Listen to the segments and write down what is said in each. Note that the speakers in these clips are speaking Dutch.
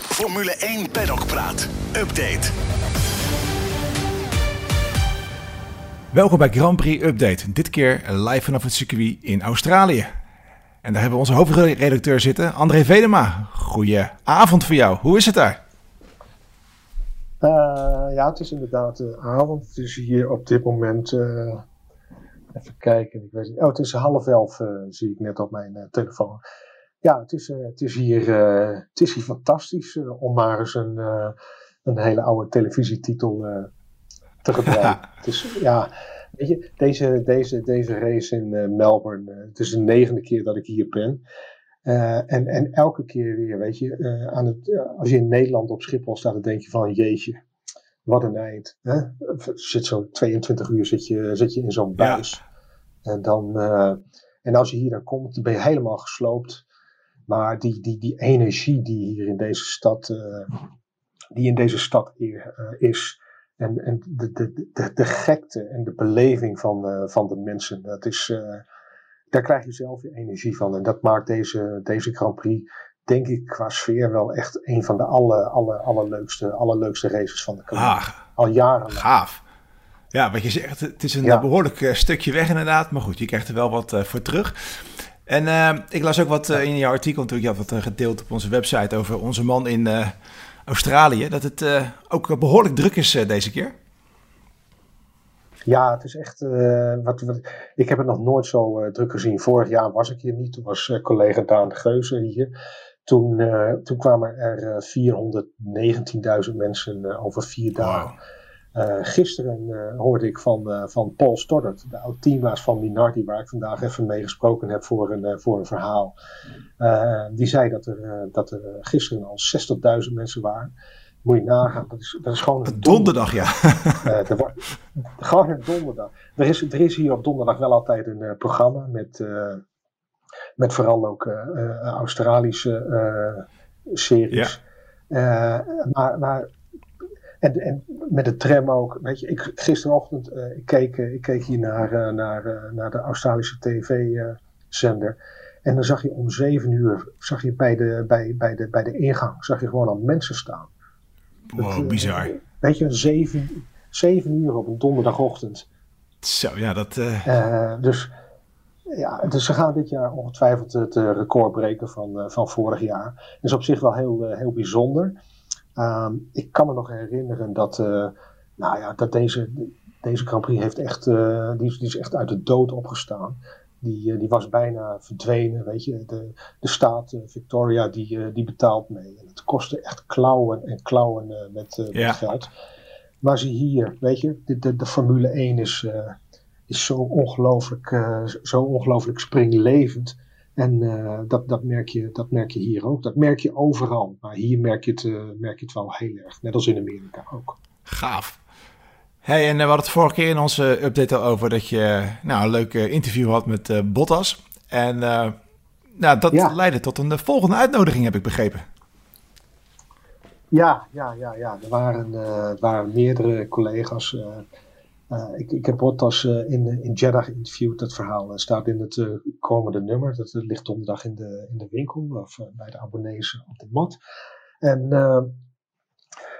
Formule 1 Paddock Praat. Update. Welkom bij Grand Prix Update. Dit keer live vanaf het circuit in Australië. En daar hebben we onze hoofdredacteur zitten, André Vedema. Goeie avond voor jou. Hoe is het daar? Uh, ja, het is inderdaad uh, avond. Het is hier op dit moment. Uh, even kijken. Ik weet niet. Oh, het is half elf, zie ik net op mijn telefoon. Ja, het is, het is, hier, het is hier fantastisch om maar eens een, een hele oude televisietitel te gebruiken. het is, ja, weet je, deze, deze, deze race in Melbourne. het is de negende keer dat ik hier ben. Uh, en, en elke keer weer, weet je, uh, aan het, uh, als je in Nederland op Schiphol staat, dan denk je van, jeetje, wat een eind. Hè? Zit zo 22 uur zit je, zit je in zo'n buis. Ja. En, dan, en als je hier dan komt, dan ben je helemaal gesloopt. Maar die, die, die energie die hier in deze stad, die in deze stad hier, is, en, en de, de, de, de gekte en de beleving van, van de mensen, dat is daar krijg je zelf je energie van. En dat maakt deze, deze Grand Prix, denk ik, qua sfeer wel echt een van de aller, aller, allerleukste, allerleukste races van de kalender. Ah, Al jaren. Gaaf. Ja, wat je zegt, het is een ja. behoorlijk stukje weg inderdaad. Maar goed, je krijgt er wel wat voor terug. En uh, ik las ook wat in jouw artikel, natuurlijk, je had wat gedeeld op onze website over onze man in Australië. Dat het ook behoorlijk druk is deze keer. Ja, het is echt. Wat, wat, ik heb het nog nooit zo druk gezien. Vorig jaar was ik hier niet. Toen was collega Daan Geuze hier. Toen, toen kwamen er 419.000 mensen over vier dagen. Wow. Gisteren hoorde ik van, van Paul Stoddard, de oud-teambaas van Minardi, waar ik vandaag even mee gesproken heb voor een, voor een verhaal. die zei dat er, dat er gisteren al 60.000 mensen waren. Moet je nagaan. Dat is, dat is gewoon een donderdag, ja. uh, er, gewoon een donderdag. Er is, er is hier op donderdag wel altijd een uh, programma met, uh, met vooral ook Australische series. Ja. maar, maar en, en met de tram ook. Weet je, ik, gisterochtend ik keek ik keek hier naar, naar, naar de Australische tv-zender. En dan zag je om zeven uur, zag je bij de, bij, bij de, bij de ingang, zag je gewoon al mensen staan. Wow, dat, bizar. Weet je, zeven, zeven uur op een donderdagochtend. Zo, ja, dat... Dus, ja, dus ze gaan dit jaar ongetwijfeld het record breken van, van vorig jaar. Dat is op zich wel heel, heel bijzonder. Um, ik kan me nog herinneren dat, nou ja, dat deze, deze Grand Prix heeft echt, die, die is echt uit de dood opgestaan. Die, die was bijna verdwenen, weet je. De, de staat Victoria, die, die betaalt mee. En het kostte echt klauwen en klauwen met, ja. met, geld. Maar zie hier, weet je, de, de, de Formule 1 is, is zo ongelooflijk, zo ongelooflijk springlevend. En dat, dat, merk je, dat merk je hier ook. Dat merk je overal. Maar hier merk je het, merk je het wel heel erg. Net als in Amerika ook. Gaaf. Hey, en we hadden het vorige keer in onze update al over dat je nou, een leuk interview had met uh, Bottas. En nou, dat ja. leidde tot een volgende uitnodiging, heb ik begrepen. Ja, ja, ja, ja. Er waren, waren meerdere collega's. Ik, ik heb Bottas in, in Jeddah geïnterviewd. Dat verhaal staat in het komende nummer. Dat ligt donderdag in de, in de winkel of bij de abonnees op de mat. En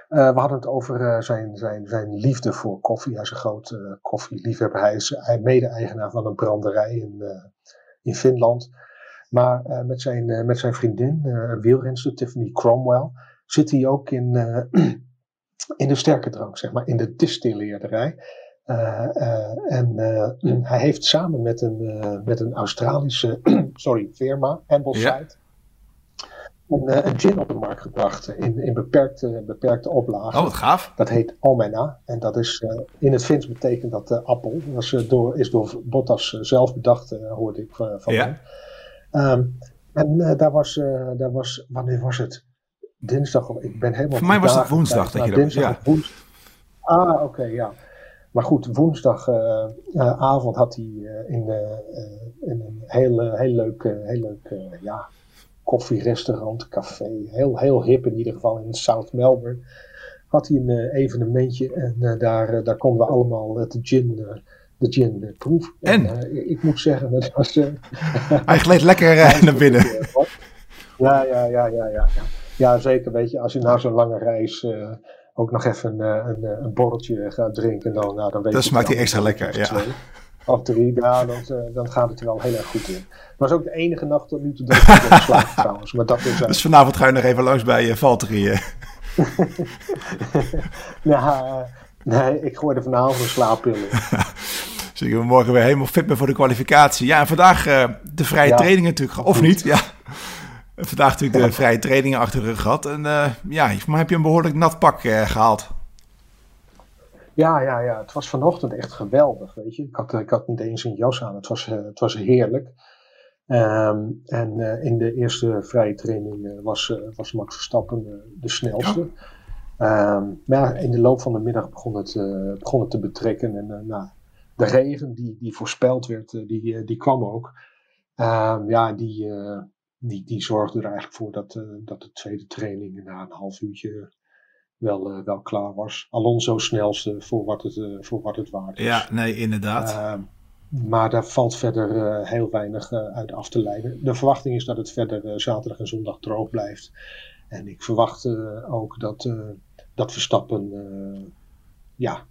we hadden het over zijn, zijn, zijn liefde voor koffie. Hij is een groot uh, koffieliefhebber. Hij is mede-eigenaar van een branderij in, in Finland. Maar met, zijn, met zijn vriendin, wielrenster Tiffany Cromwell, zit hij ook in, in de sterke drank, zeg maar, in de distilleerderij. En hij heeft samen met een, met een Australische sorry, firma, Ambleside, een, eh, een gin op de markt gebracht in, in beperkte, beperkte oplagen. Oh, wat gaaf. Dat heet Almena. En dat is, uh, in het Fins betekent dat uh, appel. Dat is, door, is door Bottas zelf bedacht, hoorde ik van ja. hem. Um, en daar, was, daar was, wanneer was het? Dinsdag, ik ben helemaal... Voor mij was het woensdag dat je dat... Ja. Woensdag. Ah, oké, okay, ja. Maar goed, woensdagavond had hij in, in, een heel, heel leuk, heel leuk ja, koffierestaurant, café. Heel, heel hip in ieder geval in South Melbourne. Had hij een uh, evenementje en uh, daar, uh, daar konden we allemaal de gin, de gin proeven. En? en ik moet zeggen, dat was... Hij gleed lekker naar binnen. Ja, ja, ja, ja, ja. ja. ja, zeker. Weet je, als je na zo'n lange reis ook nog even een, een, een borreltje gaat drinken, dan, nou, dan weet dat smaakt hij extra lekker, ja. Of drie, dan, dan gaat het er wel heel erg goed in. Het was ook de enige nacht tot nu toe dat ik heb geslapen trouwens. Maar dat is, dus vanavond ga je nog even langs bij uh, Valtteri. nou, nee, ik gooi er vanavond een slaappillen. Dus we morgen weer helemaal fit voor de kwalificatie. Ja, en vandaag de vrije ja, training natuurlijk. Of niet, ja. Vandaag natuurlijk de vrije trainingen achter de rug gehad. En uh, ja, maar heb je een behoorlijk nat pak uh, gehaald. Ja, ja, ja. Het was vanochtend echt geweldig, weet je. Ik had, ik had niet eens een jas aan. Het was, het was heerlijk. Um, en in de eerste vrije training was, was Max Verstappen de snelste. Ja. Um, maar in de loop van de middag begon het, begon het te betrekken. En nou, de regen die, die voorspeld werd, eh, die, eh, die kwam ook. Ehm, ja, die, eh, die, die zorgde er eigenlijk voor dat, dat de tweede training na een half uurtje wel, wel klaar was. Alonso snelste voor wat het, voor wat het waard is. Ja, nee, inderdaad. Ehm, maar daar valt verder heel weinig uit af te leiden. De verwachting is dat het verder zaterdag en zondag droog blijft. En ik verwacht ook dat, dat Verstappen ja,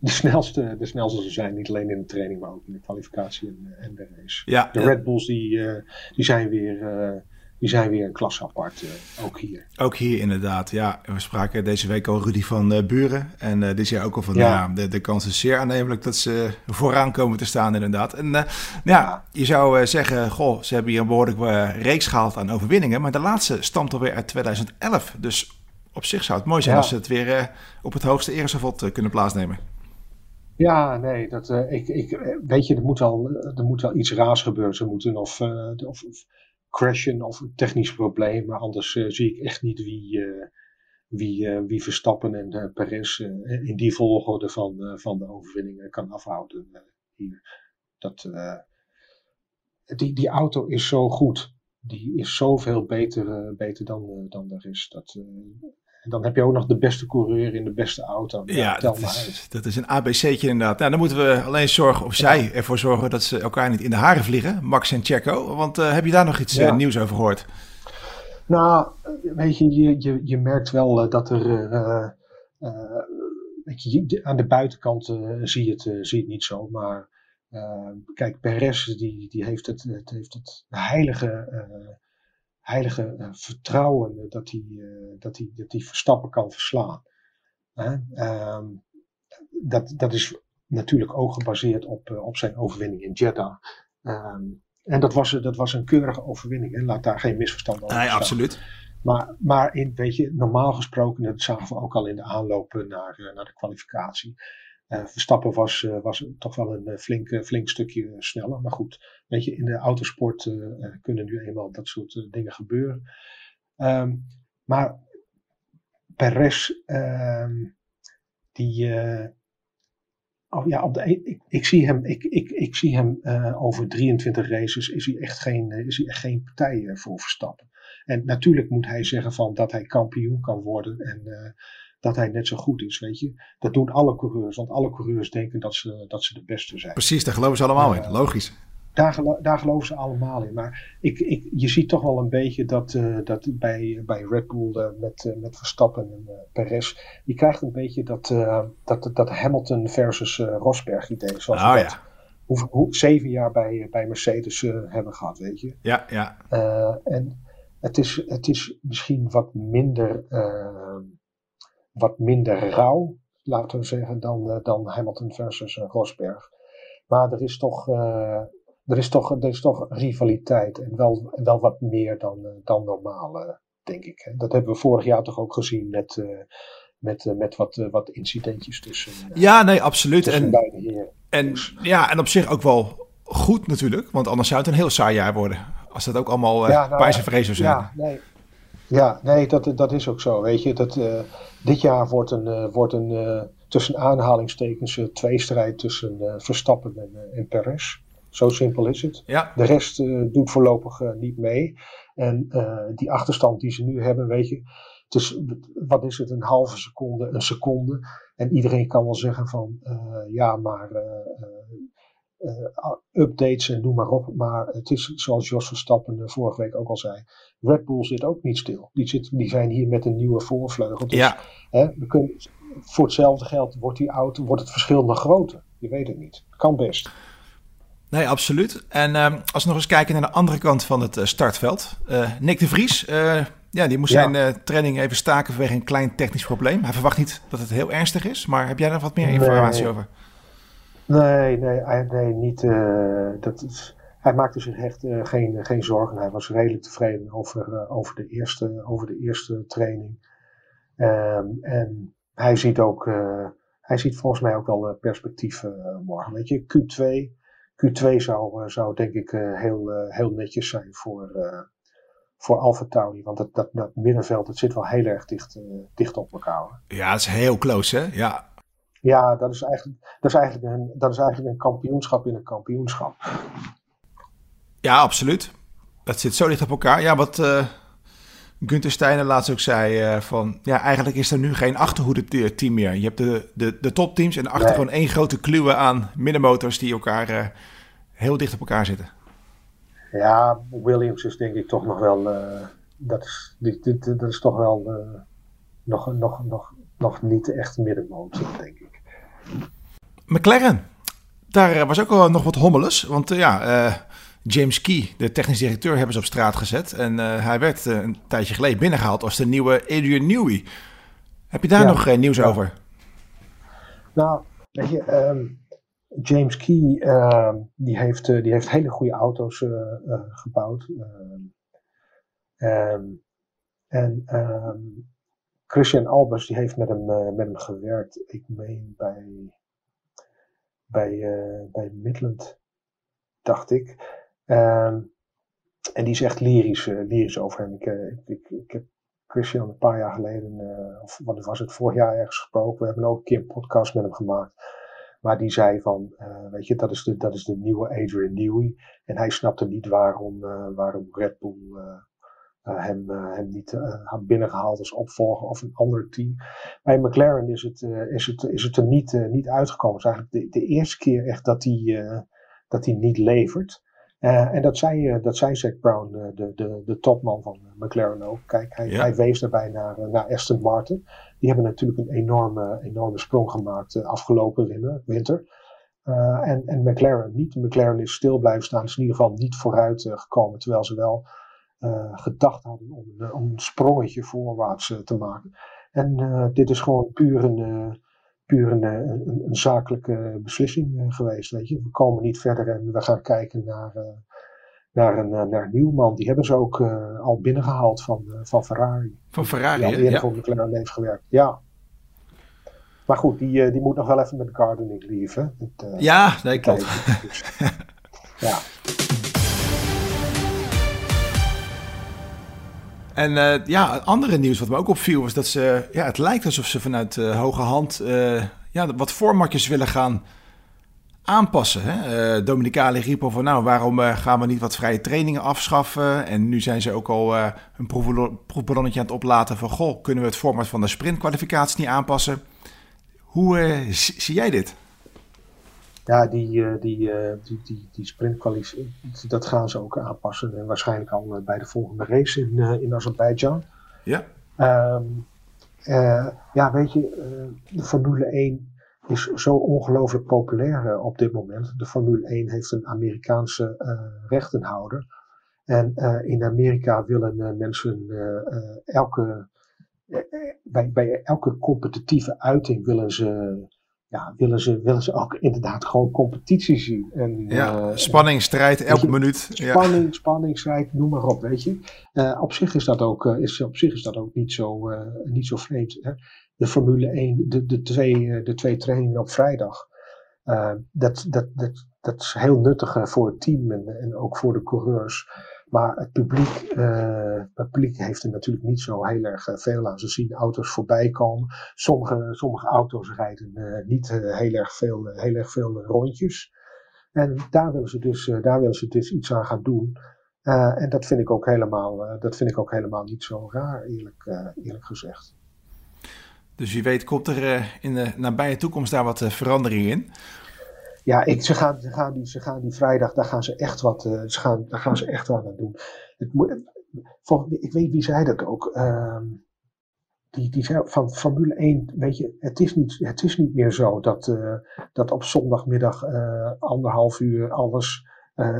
de snelste, de snelste zijn. Niet alleen in de training, maar ook in de kwalificatie en, en de race. Ja, de Red Bulls die, uh, die, zijn weer, uh, die zijn weer een klas apart, uh, ook hier. Ook hier inderdaad, ja. We spraken deze week al Rudy van Buren. En dit jaar ook al van, ja. ja, de, de kans is zeer aannemelijk dat ze vooraan komen te staan inderdaad. En ja, ja, je zou zeggen, goh, ze hebben hier een behoorlijk reeks gehaald aan overwinningen. Maar de laatste stamt alweer uit 2011. Dus op zich zou het mooi zijn als ze het weer op het hoogste eresavot kunnen plaatsnemen. Ja, nee, dat, uh, ik, ik, eh, weet je, er moet, wel, er moet wel iets raars gebeuren. Ze moeten of, of, of, crashen of een technisch probleem. Maar anders zie ik echt niet wie, wie, wie Verstappen en Perez in die volgorde van, van de overwinningen kan afhouden hier. Dat, die, die auto is zo goed. Die is zoveel beter, beter dan, dan de rest. Dat, en dan heb je ook nog de beste coureur in de beste auto. Ja, dat is, dat is, een ABC'tje inderdaad. Nou, dan moeten we alleen zorgen, of zij ervoor zorgen dat ze elkaar niet in de haren vliegen, Max en Checo. Want uh, heb je daar nog iets uh, nieuws over gehoord? Nou, weet je, je, je, je merkt wel uh, dat er. weet je, aan de buitenkant zie, je het, zie je het niet zo, maar. kijk, Perez die, die heeft het, het, heeft het heilige heilige uh, vertrouwen dat hij, uh, dat, hij, dat hij Verstappen kan verslaan. Um, dat, dat is natuurlijk ook gebaseerd op, uh, op zijn overwinning in Jeddah. Um, en dat was, dat was een keurige overwinning. En laat daar geen misverstand over Nee, absoluut. Maar, maar in, weet je, normaal gesproken, dat zagen we ook al in de aanloop naar, naar de kwalificatie. Verstappen was, uh, was toch wel een uh, flink, flink stukje sneller. Maar goed, weet je, in de autosport kunnen nu eenmaal dat soort dingen gebeuren. Um, maar Perez, um, die. oh ja, op de, e-, ik, ik, zie hem, ik, ik, ik zie hem over 23 races. Is hij echt geen, is hij echt geen partij voor Verstappen. En natuurlijk moet hij zeggen van dat hij kampioen kan worden. En dat hij net zo goed is, weet je. Dat doen alle coureurs, want alle coureurs denken dat ze, dat ze de beste zijn. Precies, daar geloven ze allemaal in, logisch. Daar, gelo daar, geloven ze allemaal in. Maar ik, ik, je ziet toch wel een beetje dat, uh, dat bij, bij Red Bull uh, met, met Verstappen en Perez, je krijgt een beetje dat, dat, dat Hamilton versus Rosberg idee. Zoals oh, we ja. hoe, hoe, zeven jaar bij, bij Mercedes hebben gehad, weet je. Ja, ja. en het is, het is misschien wat minder wat minder rauw, laten we zeggen, dan, uh, dan Hamilton versus uh, Rosberg. Maar er is toch, uh, er is toch, er is toch rivaliteit en wel, wel wat meer dan, dan normaal, denk ik. Dat hebben we vorig jaar toch ook gezien met, met, met wat, wat incidentjes tussen. ja, nee, absoluut. En, beide heren. En, ja, en op zich ook wel goed natuurlijk, want anders zou het een heel saai jaar worden. Als dat ook allemaal ja, nou, en vrees zou zijn. Ja, nee. Ja, nee, dat, dat is ook zo. Weet je, dat, uh, dit jaar wordt een, uh, wordt een uh, tussen aanhalingstekens tweestrijd tussen Verstappen en, en Perez. Zo simpel is het. Ja. De rest doet voorlopig niet mee. En die achterstand die ze nu hebben, weet je, het is, wat is het, een halve seconde, een seconde. En iedereen kan wel zeggen van, ja, maar updates en noem maar op. Maar het is zoals Jos Verstappen vorige week ook al zei. Red Bull zit ook niet stil. Die, zit, die zijn hier met een nieuwe voorvleugel. Dus, ja. Hè, we kunnen, voor hetzelfde geld wordt die auto, wordt het verschil nog groter. Je weet het niet. Kan best. Nee, absoluut. En uh, als we nog eens kijken naar de andere kant van het startveld. Uh, Nick de Vries, uh, ja, die moest ja. zijn training even staken vanwege een klein technisch probleem. Hij verwacht niet dat het heel ernstig is, maar heb jij daar wat meer informatie nee. over? Nee, nee, nee niet. dat is, hij maakte zich echt geen, geen zorgen. Hij was redelijk tevreden over, over, de, eerste, over de eerste training. Um, en hij ziet ook, hij ziet volgens mij ook wel perspectief morgen. Weet je, Q2 Q2 zou, zou denk ik heel, heel netjes zijn voor, voor Alfa Tauri. Want dat, dat, dat middenveld dat zit wel heel erg dicht, dicht op elkaar. Ja, het is heel close hè? Ja, ja dat, is eigenlijk, dat, is eigenlijk een, dat is eigenlijk een kampioenschap in een kampioenschap. Ja, absoluut. Dat zit zo dicht op elkaar. Ja, wat uh, Gunther Steiner laatst ook zei, uh, van ja, eigenlijk is er nu geen achterhoede team meer. Je hebt de, de, de topteams en achter nee. gewoon één grote kluwe aan middenmotors die elkaar uh, heel dicht op elkaar zitten. Ja, Williams is denk ik toch nog wel, dat, is, dat is toch wel nog, nog, nog, nog niet echt middenmotor, denk ik. McLaren, daar was ook wel nog wat hommeles, want ja... James Key, de technisch directeur, hebben ze op straat gezet. En uh, hij werd een tijdje geleden binnengehaald als de nieuwe Adrian Newey. Heb je daar ja. nog nieuws ja. over? Nou, weet je, um, James Key um, die heeft, die heeft hele goede auto's gebouwd. Um, en Christian Albers die heeft met hem, met hem gewerkt. Ik meen bij, bij, bij Midland, dacht ik. Um, en die is echt lyrisch, uh, lyrisch over hem. Ik, ik, ik, heb Christian een paar jaar geleden, of wat was het, vorig jaar ergens gesproken. We hebben ook een keer een podcast met hem gemaakt. Maar die zei van, weet je, dat is, de, dat is de nieuwe Adrian Newey. En hij snapte niet waarom, waarom Red Bull hem, hem niet had binnengehaald als opvolger of een ander team. Bij McLaren is het, is het, is het er niet, niet uitgekomen. Het is eigenlijk de, de eerste keer echt dat hij, dat hij niet levert. Uh, en dat zei, uh, dat zei Brown, uh, de, de, de topman van McLaren ook. Kijk, hij, ja. hij wees daarbij naar, naar Aston Martin. Die hebben natuurlijk een enorme, enorme sprong gemaakt afgelopen winter. winter. en, en McLaren niet. McLaren is stil blijven staan. Is in ieder geval niet vooruit gekomen. Terwijl ze wel gedacht hadden om, om een sprongetje voorwaarts te maken. En dit is gewoon puur een puur een, een, een, zakelijke beslissing geweest. Weet je. We komen niet verder en we gaan kijken naar, naar, een, naar een nieuw man. Die hebben ze ook uh, al binnengehaald van, uh, van Ferrari. Van Ferrari, Die eerder ja. voor McLaren heeft gewerkt. Ja. Maar goed, die, die moet nog wel even met gardening leave. Hè? Ja, nee, klopt. Dus, ja. En uh, ja, andere nieuws wat me ook opviel was dat ze, ja, het lijkt alsof ze vanuit uh, hoge hand uh, ja, wat formatjes willen gaan aanpassen. Hè? Dominicale riep van, nou, waarom gaan we niet wat vrije trainingen afschaffen? En nu zijn ze ook al een proefballonnetje aan het oplaten van, goh, kunnen we het format van de sprintkwalificatie niet aanpassen? Hoe zie jij dit? Ja, die, die, die, die, die sprintkwalificatie, dat gaan ze ook aanpassen. En waarschijnlijk al bij de volgende race in, in Azerbeidzjan. Ja. Um, uh, ja, weet je, uh, de Formule 1 is zo ongelooflijk populair uh, op dit moment. De Formule 1 heeft een Amerikaanse rechtenhouder. En in Amerika willen mensen elke, bij, bij elke competitieve uiting willen ze ja, willen ze, willen ze ook inderdaad gewoon competitie zien. En, ja, uh, spanning, strijd, elke je, minuut. Spanning, ja. spanning, strijd, noem maar op, weet je. Uh, op, zich is dat ook, uh, is, op zich is dat ook niet zo, niet zo vreemd. Hè? De Formule 1, de, de, twee, de twee trainingen op vrijdag. dat, dat, dat, dat is heel nuttig voor het team en, en ook voor de coureurs. Maar het publiek, uh, het publiek heeft er natuurlijk niet zo heel erg veel aan. Ze zien auto's voorbij komen. Sommige, sommige auto's rijden uh, niet heel, erg veel, heel erg veel rondjes. En daar willen ze dus, daar willen ze dus iets aan gaan doen. en dat vind, ik ook helemaal, dat vind ik ook helemaal niet zo raar, eerlijk, eerlijk gezegd. Dus wie weet komt er in de nabije toekomst daar wat verandering in? Ja, ik, ze, gaan, ze, gaan die, ze gaan die vrijdag, daar gaan ze echt wat, uh, ze gaan, daar gaan ze echt wat aan doen. Het ik weet wie zei dat ook. Uh, die, die zei van Formule 1, weet je, het is niet, het is niet meer zo dat, uh, dat op zondagmiddag uh, anderhalf uur alles,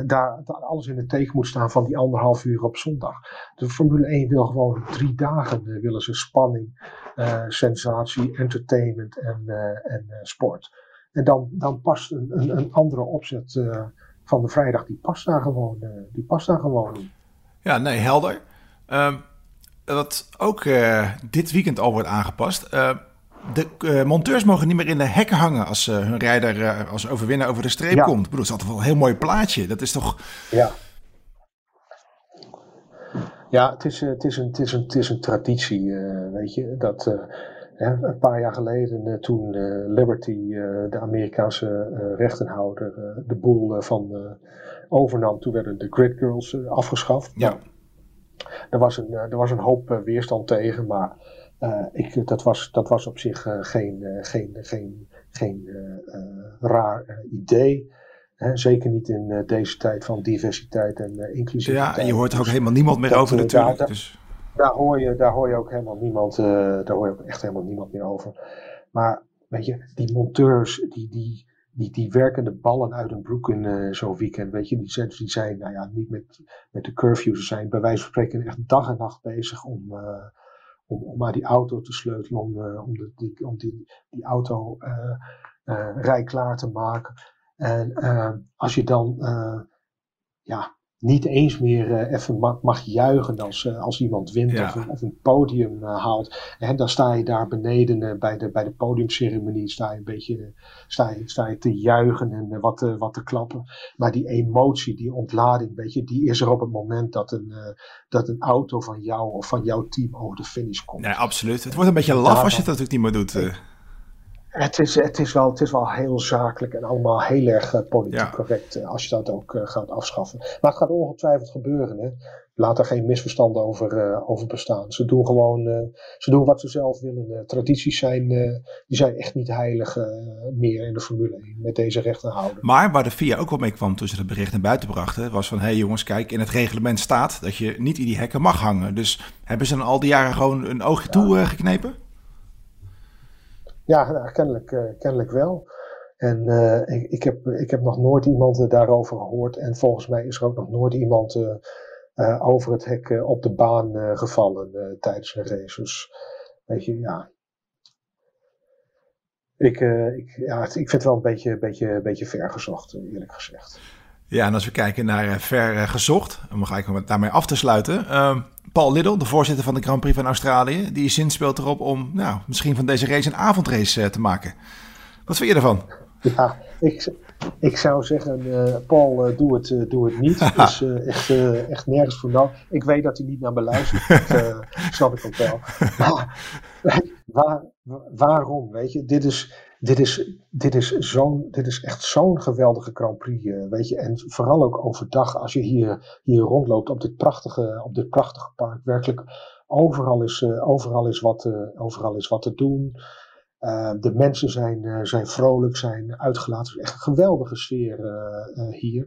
daar, alles in het teken moet staan van die anderhalf uur op zondag. De Formule 1 wil gewoon drie dagen, willen ze spanning, sensatie, entertainment en, en sport. En dan, dan past een, een, een andere opzet uh, van de vrijdag, die past daar gewoon, uh, die past daar gewoon in. Ja, nee, helder. Uh, wat ook uh, dit weekend al wordt aangepast. de monteurs mogen niet meer in de hekken hangen als hun rijder als overwinnaar over de streep ja. komt. Ik bedoel, dat is altijd wel een heel mooi plaatje. Dat is toch... Ja. Ja, het is, het is, een, het is, een, het is een traditie, weet je. Dat een paar jaar geleden, uh, toen uh, Liberty, uh, de Amerikaanse rechtenhouder, de boel van overnam, toen werden de Grid Girls afgeschaft. Ja. Er was een, er was een hoop weerstand tegen, maar ik, dat, was, dat was op zich geen, geen, geen, geen raar idee. Hè, zeker niet in deze tijd van diversiteit en inclusiviteit. Ja, en je hoort er ook helemaal niemand meer over natuurlijk. Daar, dus daar hoor je, daar hoor je ook helemaal niemand, uh, daar hoor je ook echt helemaal niemand meer over. Maar weet je, die monteurs, die, die, die, die werken de ballen uit hun broek in uh, zo'n weekend. Weet je, die zijn, die zijn nou ja, niet met, met de curfew, ze zijn bij wijze van spreken echt dag en nacht bezig om, uh, om, om maar die auto te sleutelen, om, om, de, die, om die, die auto rijklaar te maken. En als je dan, ja, niet eens meer uh, even mag, mag, juichen als, uh, als iemand wint ja. of, een, of, een podium uh, haalt. En dan sta je daar beneden bij, de, bij de podiumceremonie, sta je een beetje sta je, sta je te juichen en wat, te, wat te klappen. Maar die emotie, die ontlading, weet je, die is er op het moment dat een, dat een auto van jou of van jouw team over de finish komt. Nee, absoluut. Het wordt een beetje laf als je dat natuurlijk niet meer doet. Het is, het, is wel, het is wel heel zakelijk en allemaal heel erg uh, politiek ja. correct uh, als je dat ook uh, gaat afschaffen. Maar het gaat ongetwijfeld gebeuren. Hè? Laat er geen misverstanden over, over bestaan. Ze doen gewoon ze doen wat ze zelf willen. tradities zijn, die zijn echt niet heilig meer in de Formule 1 met deze rechtenhouder. Maar waar de FIA ook wel mee kwam toen ze het bericht naar buiten brachten, was van hé hey jongens, kijk, in het reglement staat dat je niet in die hekken mag hangen. Dus hebben ze dan al die jaren gewoon een oogje ja. toe geknepen? Ja, nou, kennelijk, uh, kennelijk wel. En uh, ik, ik, heb, ik heb nog nooit iemand daarover gehoord. En volgens mij is er ook nog nooit iemand over het hek op de baan gevallen tijdens een race. Dus weet je, ja. Ik, ik, ja, ik vind het wel een beetje, beetje, beetje ver gezocht, eerlijk gezegd. Ja, en als we kijken naar ver gezocht, om gelijk daarmee af te sluiten. Uh, Paul Liddell, de voorzitter van de Grand Prix van Australië, die zin speelt erop om nou, misschien van deze race een avondrace uh, te maken. Wat vind je ervan? Ja, ik, ik zou zeggen, uh, Paul, doe, het, doe het niet. Is echt, echt nergens voor nodig. Ik weet dat hij niet naar me luistert. dat snap ik ook wel. Maar waar, waarom? Weet je, dit is, dit is, dit is, zo'n, dit is echt zo'n geweldige Grand Prix, uh, weet je. En vooral ook overdag, als je hier, hier rondloopt op dit prachtige, op dit prachtige park. Werkelijk, overal is, uh, overal is, wat, uh, overal is wat te doen. de mensen zijn, zijn vrolijk, zijn uitgelaten. Het is echt een geweldige sfeer hier.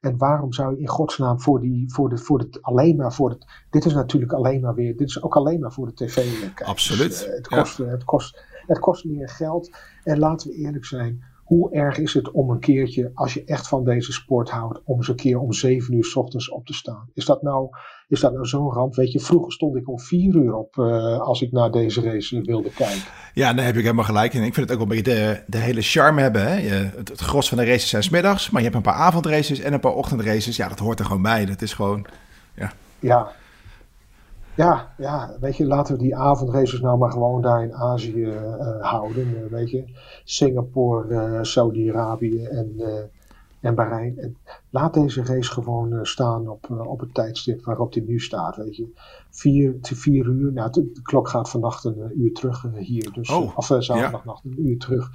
En waarom zou je in godsnaam voor die, voor de, voor de, alleen maar voor het, dit is natuurlijk alleen maar weer, dit is ook alleen maar voor de tv kijken. Absoluut. Dus, het, kost, ja. het, kost, het kost meer geld. En laten we eerlijk zijn, hoe erg is het om een keertje, als je echt van deze sport houdt, om eens een keer om zeven uur s ochtends op te staan? Is dat nou, is dat nou zo'n ramp? Weet je, vroeger stond ik om vier uur op uh, als ik naar deze race wilde kijken. Ja, daar heb ik helemaal gelijk in. Ik vind het ook wel een beetje de, de hele charme hebben. Hè? Je, het, het gros van de races zijn smiddags, maar je hebt een paar avondraces en een paar ochtendraces. Ja, dat hoort er gewoon bij. Dat is gewoon, ja. Ja, ja, ja, weet je, laten we die avondraces nou maar gewoon daar in Azië uh, houden. Uh, weet je, Singapore, uh, Saudi-Arabië en, en Bahrein. En laat deze race gewoon staan op, op het tijdstip waarop die nu staat. Weet je, vier, vier uur. Nou, de, de klok gaat vannacht een uur terug hier. Dus, oh, of zaterdagnacht ja. een uur terug.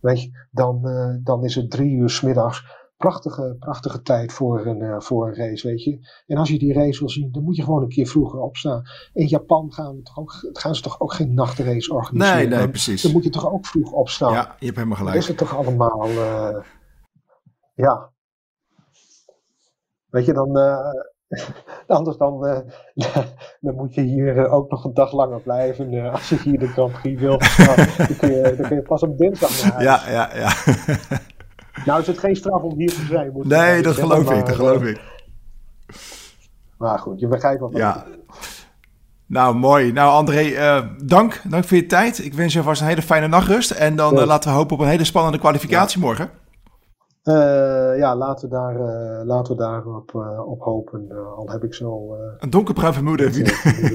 Weet je, dan, dan is het drie uur smiddags prachtige, prachtige tijd voor een, uh, voor een race, weet je. En als je die race wil zien, dan moet je gewoon een keer vroeger opstaan. In Japan gaan, we toch ook, gaan ze toch ook geen nachtrace organiseren? Nee, nee, precies. Dan moet je toch ook vroeg opstaan. Ja, je hebt helemaal gelijk. Is het toch allemaal... Uh, ja. Weet je, dan, Anders dan, uh, dan moet je hier ook nog een dag langer blijven. Uh, als je hier de Grand Prix wil. dan, kun je, dan kun je pas op dinsdag naar huis. Ja, ja, ja. Nou is het geen straf om hier te zijn. Moet nee, dat geloof ik, dat geloof ik. Maar goed, je begrijpt wat ja. Nou, mooi. Nou, André, uh, dank. Dank voor je tijd. Ik wens je vast een hele fijne nachtrust. En dan uh, laten we hopen op een hele spannende kwalificatie ja. morgen. Uh, ja, laten we, daar, laten we daarop op hopen. al heb ik zo. een donkerbruin vermoeden.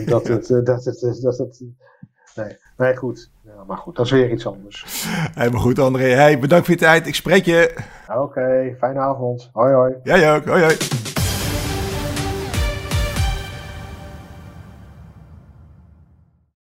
Dat, het, dat, het, dat het. Nee, nee goed. Ja, maar goed, dat is weer iets anders. Helemaal goed, André. Hey, bedankt voor je tijd. Ik spreek je. Oké, okay, fijne avond. Hoi, hoi. Jij ook. Hoi, hoi.